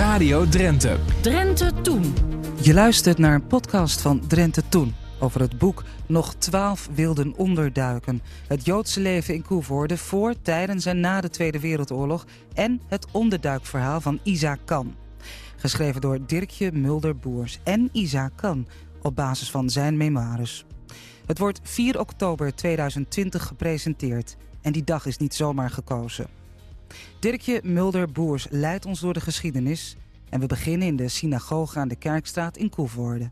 Radio Drenthe. Drenthe Toen. Je luistert naar een podcast van Drenthe Toen. Over het boek Nog twaalf wilden onderduiken. Het Joodse leven in Koevoorde voor, tijdens en na de Tweede Wereldoorlog. En het onderduikverhaal van Isa Kan. Geschreven door Dirkje Mulder-Boers en Isa Kan. Op basis van zijn memoires. Het wordt 4 oktober 2020 gepresenteerd. En die dag is niet zomaar gekozen. Dirkje Mulder-Boers leidt ons door de geschiedenis. En we beginnen in de synagoge aan de Kerkstraat in Koevoorde.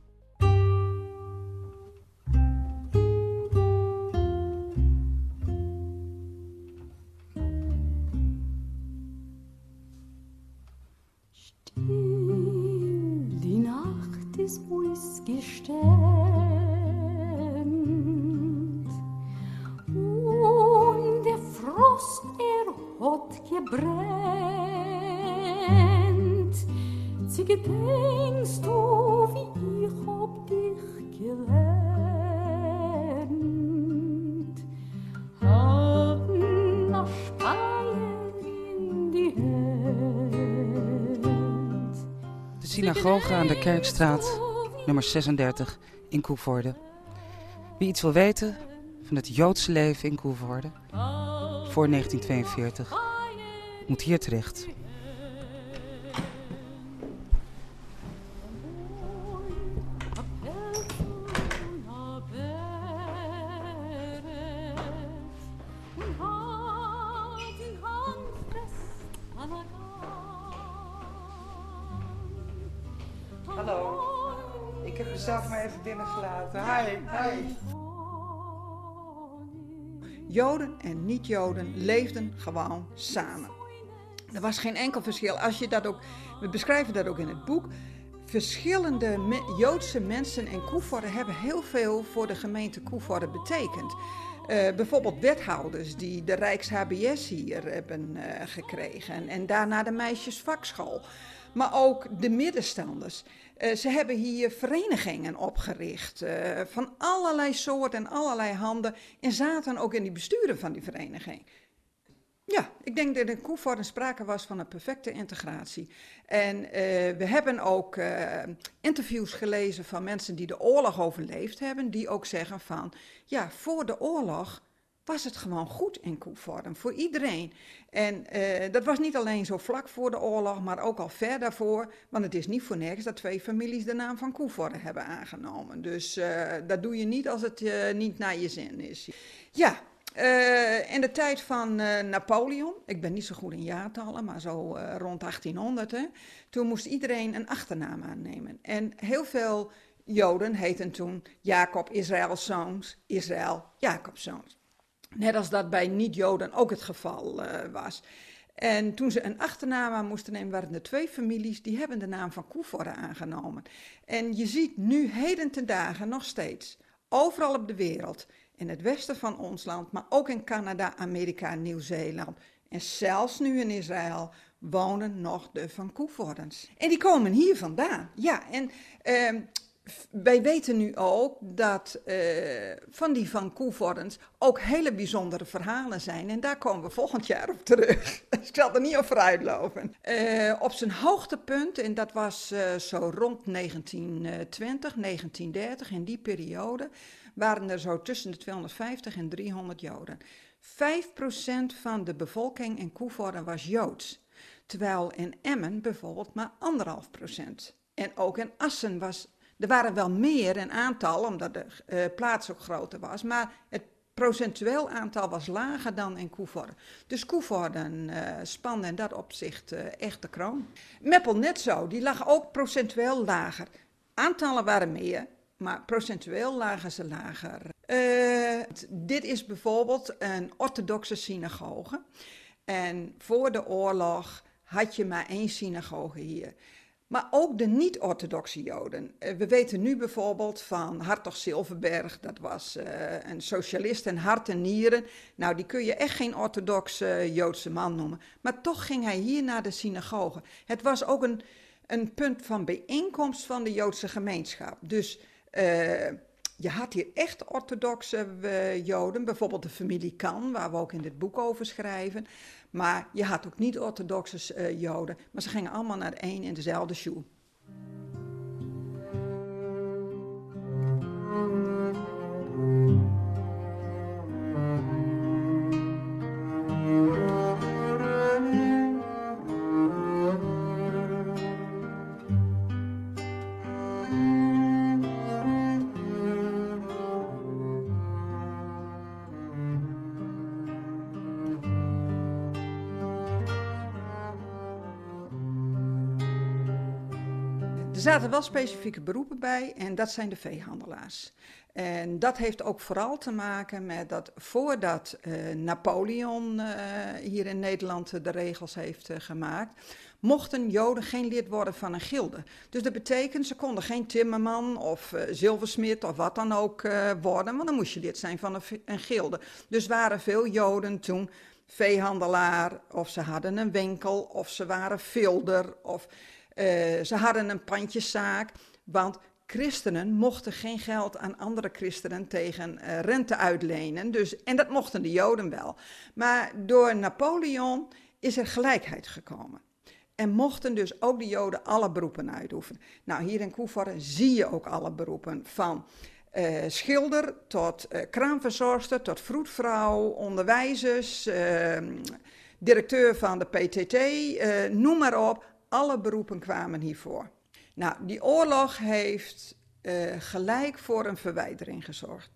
Synagoge aan de Kerkstraat, nummer 36 in Koevoorde. Wie iets wil weten van het Joodse leven in Koevoorde voor 1942, moet hier terecht. Mezelf maar even binnengelaten. Hi, hi. Joden en niet-Joden leefden gewoon samen. Er was geen enkel verschil. Als je dat ook, we beschrijven dat ook in het boek. Verschillende Joodse mensen in Koevoorde hebben heel veel voor de gemeente Koevoorde betekend. Eh, bijvoorbeeld wethouders die de Rijks-HBS hier hebben eh, gekregen en daarna de meisjesvakschool. Maar ook de middenstanders. Eh, ze hebben hier verenigingen opgericht eh, van allerlei soorten en allerlei handen en zaten ook in die besturen van die vereniging. Ja, ik denk dat in Koevoorde sprake was van een perfecte integratie. En eh, we hebben ook interviews gelezen van mensen die de oorlog overleefd hebben, die ook zeggen van, ja, voor de oorlog was het gewoon goed in Koevoorde, voor iedereen. En eh, dat was niet alleen zo vlak voor de oorlog, maar ook al ver daarvoor, want het is niet voor niks dat twee families de naam van Koevoorde hebben aangenomen. Dus eh, dat doe je niet als het eh, niet naar je zin is. Ja, in de tijd van Napoleon, ik ben niet zo goed in jaartallen, maar zo rond 1800, hè, toen moest iedereen een achternaam aannemen. En heel veel Joden heten toen Jacob Israëls zoons, Israël Jacobs zoons. Net als dat bij niet-Joden ook het geval eh, was. En toen ze een achternaam aan moesten nemen, waren er twee families die hebben de naam van Koevoorde aangenomen. En je ziet nu heden ten dagen nog steeds, overal op de wereld, in het westen van ons land, maar ook in Canada, Amerika Nieuw-Zeeland. En zelfs nu in Israël wonen nog de Van Koevordens. En die komen hier vandaan. Ja, en ehm, wij weten nu ook dat eh, van die Van Koevordens ook hele bijzondere verhalen zijn. En daar komen we volgend jaar op terug. Ik zal er niet op vooruitlopen. Eh, op zijn hoogtepunt, en dat was eh, zo rond 1920, 1930, in die periode, waren er zo tussen de 250 en 300 Joden. 5% van de bevolking in Koevoorde was Joods. Terwijl in Emmen bijvoorbeeld maar anderhalf procent. En ook in Assen was, er waren wel meer in aantal, omdat de eh, plaats ook groter was, maar het procentueel aantal was lager dan in Koevoorde. Dus Koevoorde eh spande in dat opzicht eh, echt de kroon. Meppel net zo, die lag ook procentueel lager. Aantallen waren meer, maar procentueel lagen ze lager. Dit is bijvoorbeeld een orthodoxe synagoge. En voor de oorlog had je maar één synagoge hier. Maar ook de niet-orthodoxe Joden. Eh, We weten nu bijvoorbeeld van Hartog Silverberg, dat was eh, een socialist en hart en nieren. Nou, die kun je echt geen orthodoxe Joodse man noemen. Maar toch ging hij hier naar de synagoge. Het was ook een, een punt van bijeenkomst van de Joodse gemeenschap. Dus eh, je had hier echt orthodoxe eh, Joden, bijvoorbeeld de familie Kan, waar we ook in dit boek over schrijven. Maar je had ook niet-orthodoxe uh, Joden, maar ze gingen allemaal naar één en dezelfde school. Er zaten wel specifieke beroepen bij en dat zijn de veehandelaars. En dat heeft ook vooral te maken met dat voordat uh, Napoleon uh, hier in Nederland de regels heeft uh, gemaakt, mochten Joden geen lid worden van een gilde. Dus dat betekent ze konden geen timmerman of zilversmid of wat dan ook worden, want dan moest je lid zijn van een, een gilde. Dus waren veel Joden toen veehandelaar of ze hadden een winkel of ze waren vilder of ze hadden een pandjeszaak, want christenen mochten geen geld aan andere christenen tegen uh, rente uitlenen. Dus, en dat mochten de Joden wel. Maar door Napoleon is er gelijkheid gekomen. En mochten dus ook de Joden alle beroepen uitoefenen. Nou, hier in Koevoorde zie je ook alle beroepen. Van uh, schilder tot uh, tot vroedvrouw, onderwijzers, uh, directeur van de PTT, noem maar op alle beroepen kwamen hiervoor. Nou, die oorlog heeft uh, gelijk voor een verwijdering gezorgd.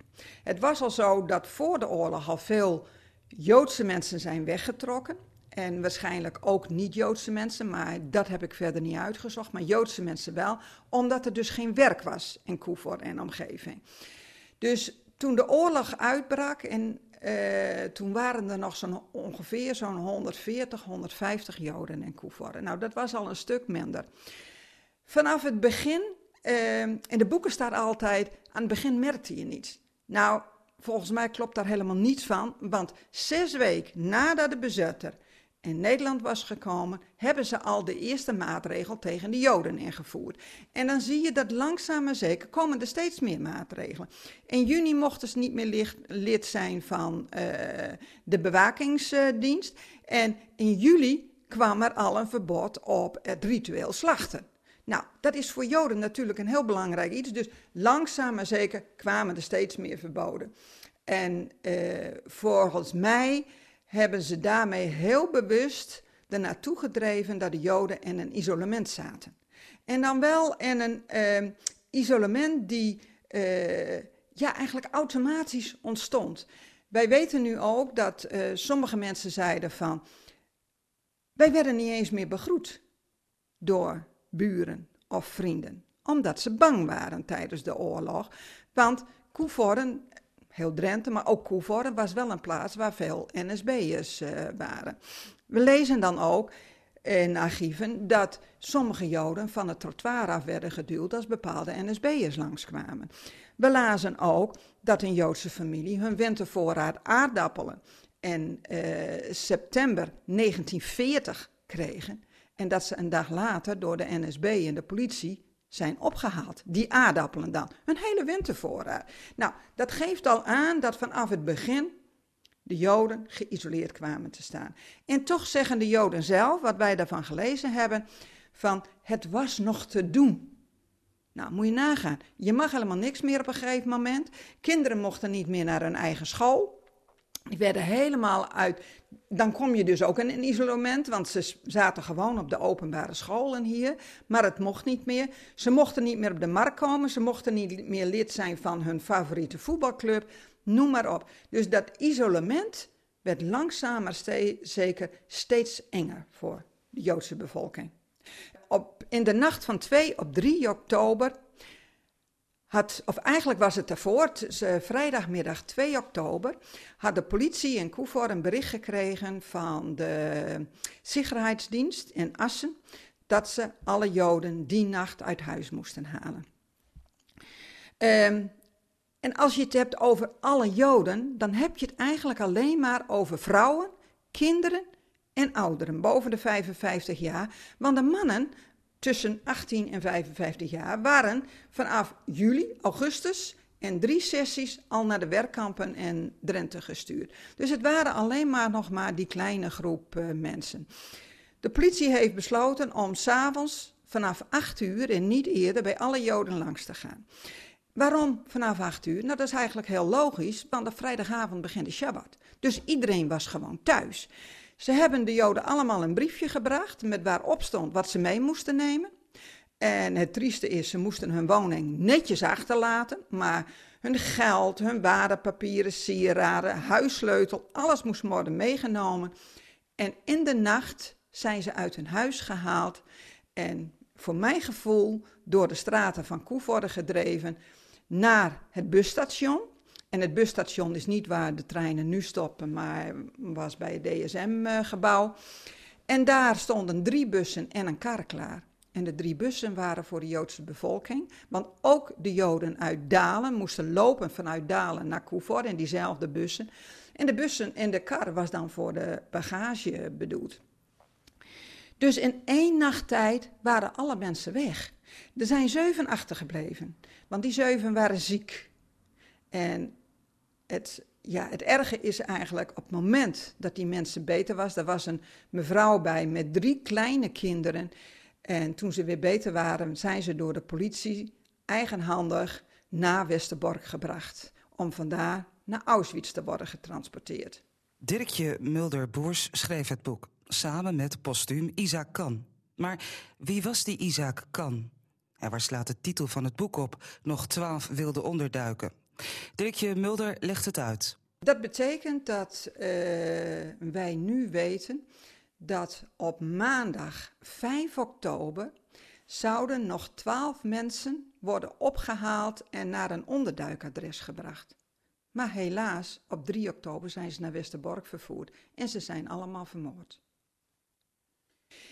Het was al zo dat voor de oorlog al veel Joodse mensen zijn weggetrokken. En waarschijnlijk ook niet-Joodse mensen, maar dat heb ik verder niet uitgezocht. Maar Joodse mensen wel, omdat er dus geen werk was in Koevoor en omgeving. Dus toen de oorlog uitbrak en uh, toen waren er nog zo'n ongeveer zo'n 140, 150 Joden in Koevoorde. Nou, dat was al een stuk minder. Vanaf het begin, uh, in de boeken staat altijd, aan het begin merkte je niets. Nou, volgens mij klopt daar helemaal niets van, want zes weken nadat de bezetter in Nederland was gekomen, hebben ze al de eerste maatregel tegen de Joden ingevoerd. En dan zie je dat langzaam maar zeker komen er steeds meer maatregelen. In juni mochten ze niet meer lid zijn van uh, de bewakingsdienst. En in juli kwam er al een verbod op het ritueel slachten. Nou, dat is voor Joden natuurlijk een heel belangrijk iets. Dus langzaam maar zeker kwamen er steeds meer verboden. En uh, volgens mij hebben ze daarmee heel bewust ernaartoe gedreven dat de Joden in een isolement zaten. En dan wel in een uh, isolement die uh, ja, eigenlijk automatisch ontstond. Wij weten nu ook dat uh, sommige mensen zeiden van, wij werden niet eens meer begroet door buren of vrienden, omdat ze bang waren tijdens de oorlog. Want Koevoorden heel Drenthe, maar ook Koevoorde was wel een plaats waar veel NSB'ers uh, waren. We lezen dan ook in archieven dat sommige Joden van het trottoir af werden geduwd als bepaalde NSB'ers langskwamen. We lazen ook dat een Joodse familie hun wintervoorraad aardappelen in uh, september 1940 kregen en dat ze een dag later door de NSB en de politie zijn opgehaald. Die aardappelen dan. Een hele wintervoorraad. Nou, dat geeft al aan dat vanaf het begin de Joden geïsoleerd kwamen te staan. En toch zeggen de Joden zelf, wat wij daarvan gelezen hebben, van het was nog te doen. Nou, moet je nagaan. Je mag helemaal niks meer op een gegeven moment. Kinderen mochten niet meer naar hun eigen school. Die werden helemaal uit. Dan kom je dus ook in een isolement, want ze zaten gewoon op de openbare scholen hier. Maar het mocht niet meer. Ze mochten niet meer op de markt komen. Ze mochten niet meer lid zijn van hun favoriete voetbalclub. Noem maar op. Dus dat isolement werd langzaam maar zeker steeds enger voor de Joodse bevolking. Op, in de nacht van 2 op 3 oktober had, of eigenlijk was het daarvoor, vrijdagmiddag 2 oktober, had de politie in Koevoort een bericht gekregen van de Sicherheidsdienst in Assen dat ze alle Joden die nacht uit huis moesten halen. Um, en als je het hebt over alle Joden, dan heb je het eigenlijk alleen maar over vrouwen, kinderen en ouderen boven de 55 jaar. Want de mannen tussen 18 en 55 jaar waren vanaf juli, augustus en drie sessies al naar de werkkampen en Drenthe gestuurd. Dus het waren alleen maar nog maar die kleine groep uh, mensen. De politie heeft besloten om s'avonds vanaf 8 uur en niet eerder bij alle Joden langs te gaan. Waarom vanaf 8 uur? Nou, dat is eigenlijk heel logisch, want op vrijdagavond begint de Shabbat. Dus iedereen was gewoon thuis. Ze hebben de Joden allemaal een briefje gebracht met waarop stond wat ze mee moesten nemen. En het trieste is, ze moesten hun woning netjes achterlaten, maar hun geld, hun waardepapieren, sieraden, huissleutel, alles moest worden meegenomen. En in de nacht zijn ze uit hun huis gehaald en voor mijn gevoel door de straten van Koevoorde gedreven naar het busstation. En het busstation is niet waar de treinen nu stoppen, maar was bij het DSM-gebouw. En daar stonden drie bussen en een kar klaar. En de drie bussen waren voor de Joodse bevolking. Want ook de Joden uit Dalen moesten lopen vanuit Dalen naar Koevoorde in diezelfde bussen. En de bussen en de kar was dan voor de bagage bedoeld. Dus in één nacht tijd waren alle mensen weg. Er zijn zeven achtergebleven, want die zeven waren ziek. En het, ja, het erge is eigenlijk op het moment dat die mensen beter was, er was een mevrouw bij met drie kleine kinderen. En toen ze weer beter waren, zijn ze door de politie eigenhandig naar Westerbork gebracht. Om vandaar naar Auschwitz te worden getransporteerd. Dirkje Mulder-Boers schreef het boek samen met postuum Isaac Kan. Maar wie was die Isaac Kan? En waar slaat de titel van het boek op? Nog twaalf wilde onderduiken. Dirkje Mulder legt het uit. Dat betekent dat uh, wij nu weten dat op maandag 5 oktober zouden nog twaalf mensen worden opgehaald en naar een onderduikadres gebracht. Maar helaas, op 3 oktober zijn ze naar Westerbork vervoerd en ze zijn allemaal vermoord.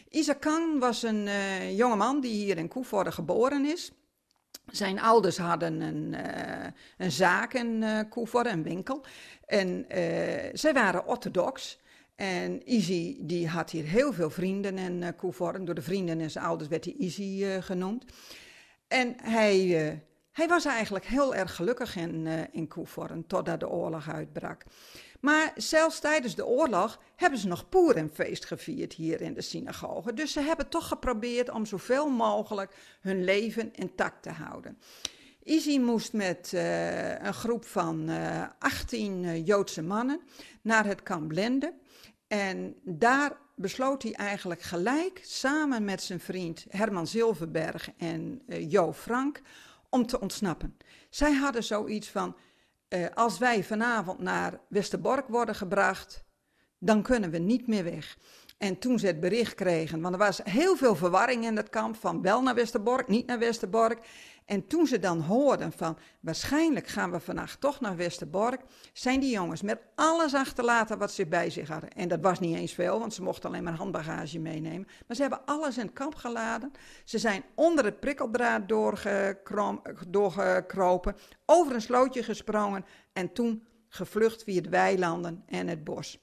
Isaac Kang was een uh, jongeman die hier in Koevoorde geboren is. Zijn ouders hadden een, uh, een zaak in uh, Koevoorde, een winkel. En zij waren orthodox. En Izzy die had hier heel veel vrienden in uh, Koevoorde. Door de vrienden en zijn ouders werd hij Izzy genoemd. En hij, hij was eigenlijk heel erg gelukkig in, in Koevoorde totdat de oorlog uitbrak. Maar zelfs tijdens de oorlog hebben ze nog Purimfeest gevierd hier in de synagoge. Dus ze hebben toch geprobeerd om zoveel mogelijk hun leven intact te houden. Izzy moest met uh, een groep van uh, 18 uh, Joodse mannen naar het kamp Lende. En daar besloot hij eigenlijk gelijk, samen met zijn vriend Herman Zilverberg en uh, Jo Frank, om te ontsnappen. Zij hadden zoiets van, uh, als wij vanavond naar Westerbork worden gebracht, dan kunnen we niet meer weg. En toen ze het bericht kregen, want er was heel veel verwarring in het kamp van wel naar Westerbork, niet naar Westerbork. En toen ze dan hoorden van waarschijnlijk gaan we vannacht toch naar Westerbork, zijn die jongens met alles achterlaten wat ze bij zich hadden. En dat was niet eens veel, want ze mochten alleen maar handbagage meenemen. Maar ze hebben alles in het kamp geladen. Ze zijn onder het prikkeldraad doorgekropen, over een slootje gesprongen en toen gevlucht via de weilanden en het bos.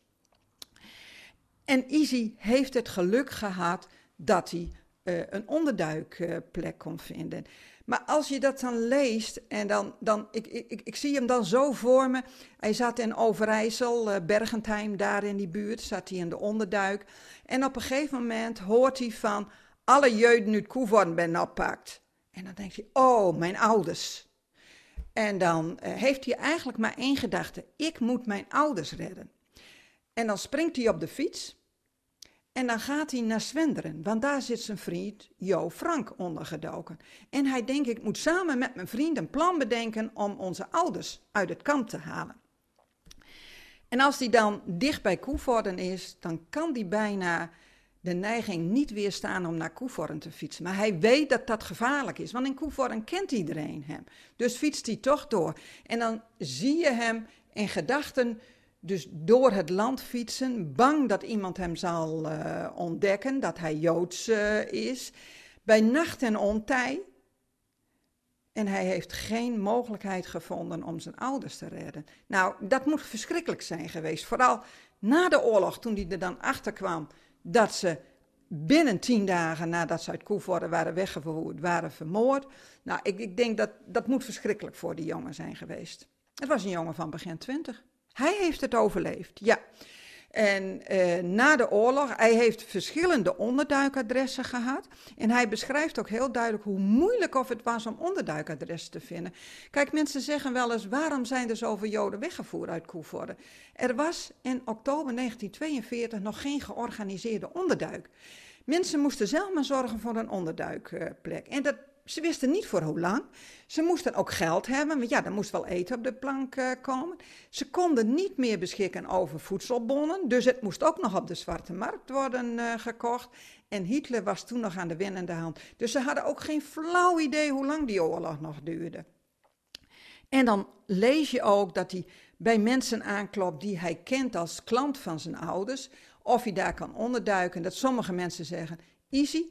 En Izzy heeft het geluk gehad dat hij uh, een onderduikplek kon vinden. Maar als je dat dan leest en dan, dan ik, ik, ik zie hem dan zo voor me. Hij zat in Overijssel, uh, Bergentheim, daar in die buurt, zat hij in de onderduik. En op een gegeven moment hoort hij van alle jeugden uit Koevoorn ben oppakt. En dan denkt hij, oh, mijn ouders. En dan uh, heeft hij eigenlijk maar één gedachte, ik moet mijn ouders redden. En dan springt hij op de fiets en dan gaat hij naar Zwenderen, want daar zit zijn vriend Jo Frank ondergedoken. En hij denkt, ik moet samen met mijn vriend een plan bedenken om onze ouders uit het kamp te halen. En als hij dan dicht bij Koevorden is, dan kan hij bijna de neiging niet weerstaan om naar Koevorden te fietsen. Maar hij weet dat dat gevaarlijk is, want in Koevorden kent iedereen hem. Dus fietst hij toch door. En dan zie je hem in gedachten dus door het land fietsen, bang dat iemand hem zal uh, ontdekken, dat hij Joods uh, is. Bij nacht en ontij. En hij heeft geen mogelijkheid gevonden om zijn ouders te redden. Nou, dat moet verschrikkelijk zijn geweest. Vooral na de oorlog, toen hij er dan achter kwam dat ze binnen tien dagen nadat ze uit Koevoorde waren weggevoerd, waren vermoord. Nou, ik, ik denk dat dat moet verschrikkelijk voor die jongen zijn geweest. Het was een jongen van begin twintig. Hij heeft het overleefd, ja. En eh, na de oorlog, hij heeft verschillende onderduikadressen gehad. En hij beschrijft ook heel duidelijk hoe moeilijk of het was om onderduikadressen te vinden. Kijk, mensen zeggen wel eens, waarom zijn er zoveel Joden weggevoerd uit Koevoorde? Er was in oktober 1942 nog geen georganiseerde onderduik. Mensen moesten zelf maar zorgen voor een onderduikplek. En dat ze wisten niet voor hoe lang. Ze moesten ook geld hebben, want ja, er moest wel eten op de plank uh, komen. Ze konden niet meer beschikken over voedselbonnen, dus het moest ook nog op de zwarte markt worden uh, gekocht. En Hitler was toen nog aan de winnende hand. Dus ze hadden ook geen flauw idee hoe lang die oorlog nog duurde. En dan lees je ook dat hij bij mensen aanklopt die hij kent als klant van zijn ouders, of hij daar kan onderduiken. Dat sommige mensen zeggen: Easy,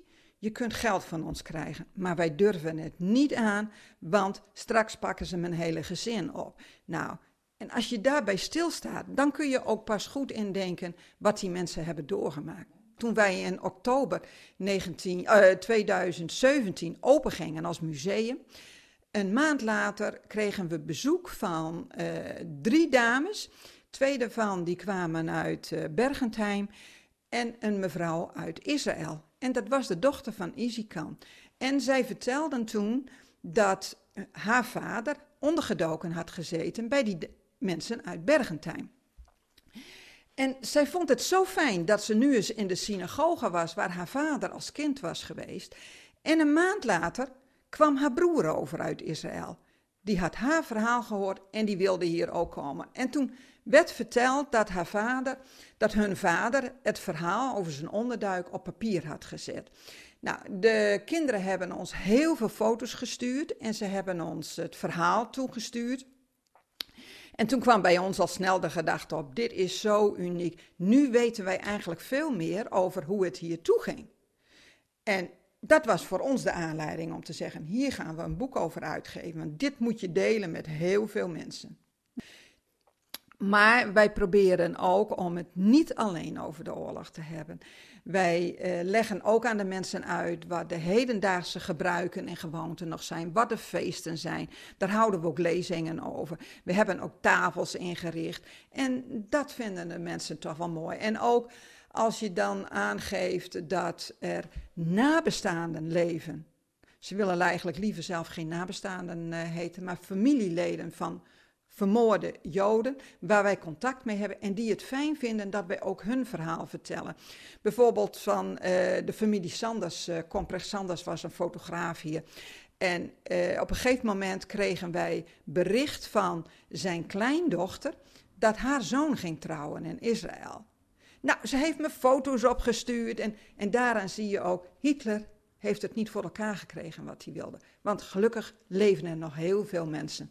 je kunt geld van ons krijgen, maar wij durven het niet aan, want straks pakken ze mijn hele gezin op. Nou, en als je daarbij stilstaat, dan kun je ook pas goed indenken wat die mensen hebben doorgemaakt. Toen wij in oktober 19, uh, 2017 opengingen als museum, een maand later kregen we bezoek van uh, drie dames. Twee daarvan die kwamen uit uh, Bergentheim en een mevrouw uit Israël. En dat was de dochter van Izikan. En zij vertelden toen dat haar vader ondergedoken had gezeten bij die mensen uit Bergentheim. En zij vond het zo fijn dat ze nu eens in de synagoge was waar haar vader als kind was geweest. En een maand later kwam haar broer over uit Israël. Die had haar verhaal gehoord en die wilde hier ook komen. En toen werd verteld dat haar vader, dat hun vader het verhaal over zijn onderduik op papier had gezet. Nou, de kinderen hebben ons heel veel foto's gestuurd en ze hebben ons het verhaal toegestuurd. En toen kwam bij ons al snel de gedachte op: dit is zo uniek. Nu weten wij eigenlijk veel meer over hoe het hier toeging. En dat was voor ons de aanleiding om te zeggen: hier gaan we een boek over uitgeven, want dit moet je delen met heel veel mensen. Maar wij proberen ook om het niet alleen over de oorlog te hebben. Wij eh, leggen ook aan de mensen uit wat de hedendaagse gebruiken en gewoonten nog zijn, wat de feesten zijn. Daar houden we ook lezingen over. We hebben ook tafels ingericht. En dat vinden de mensen toch wel mooi. En ook als je dan aangeeft dat er nabestaanden leven. Ze willen eigenlijk liever zelf geen nabestaanden uh, heten, maar familieleden van vermoorde Joden, waar wij contact mee hebben en die het fijn vinden dat wij ook hun verhaal vertellen. Bijvoorbeeld van uh, de familie Sanders, uh, Sanders was een fotograaf hier. En uh, op een gegeven moment kregen wij bericht van zijn kleindochter dat haar zoon ging trouwen in Israël. Nou, ze heeft me foto's opgestuurd en, en daaraan zie je ook, Hitler heeft het niet voor elkaar gekregen wat hij wilde. Want gelukkig leven er nog heel veel mensen.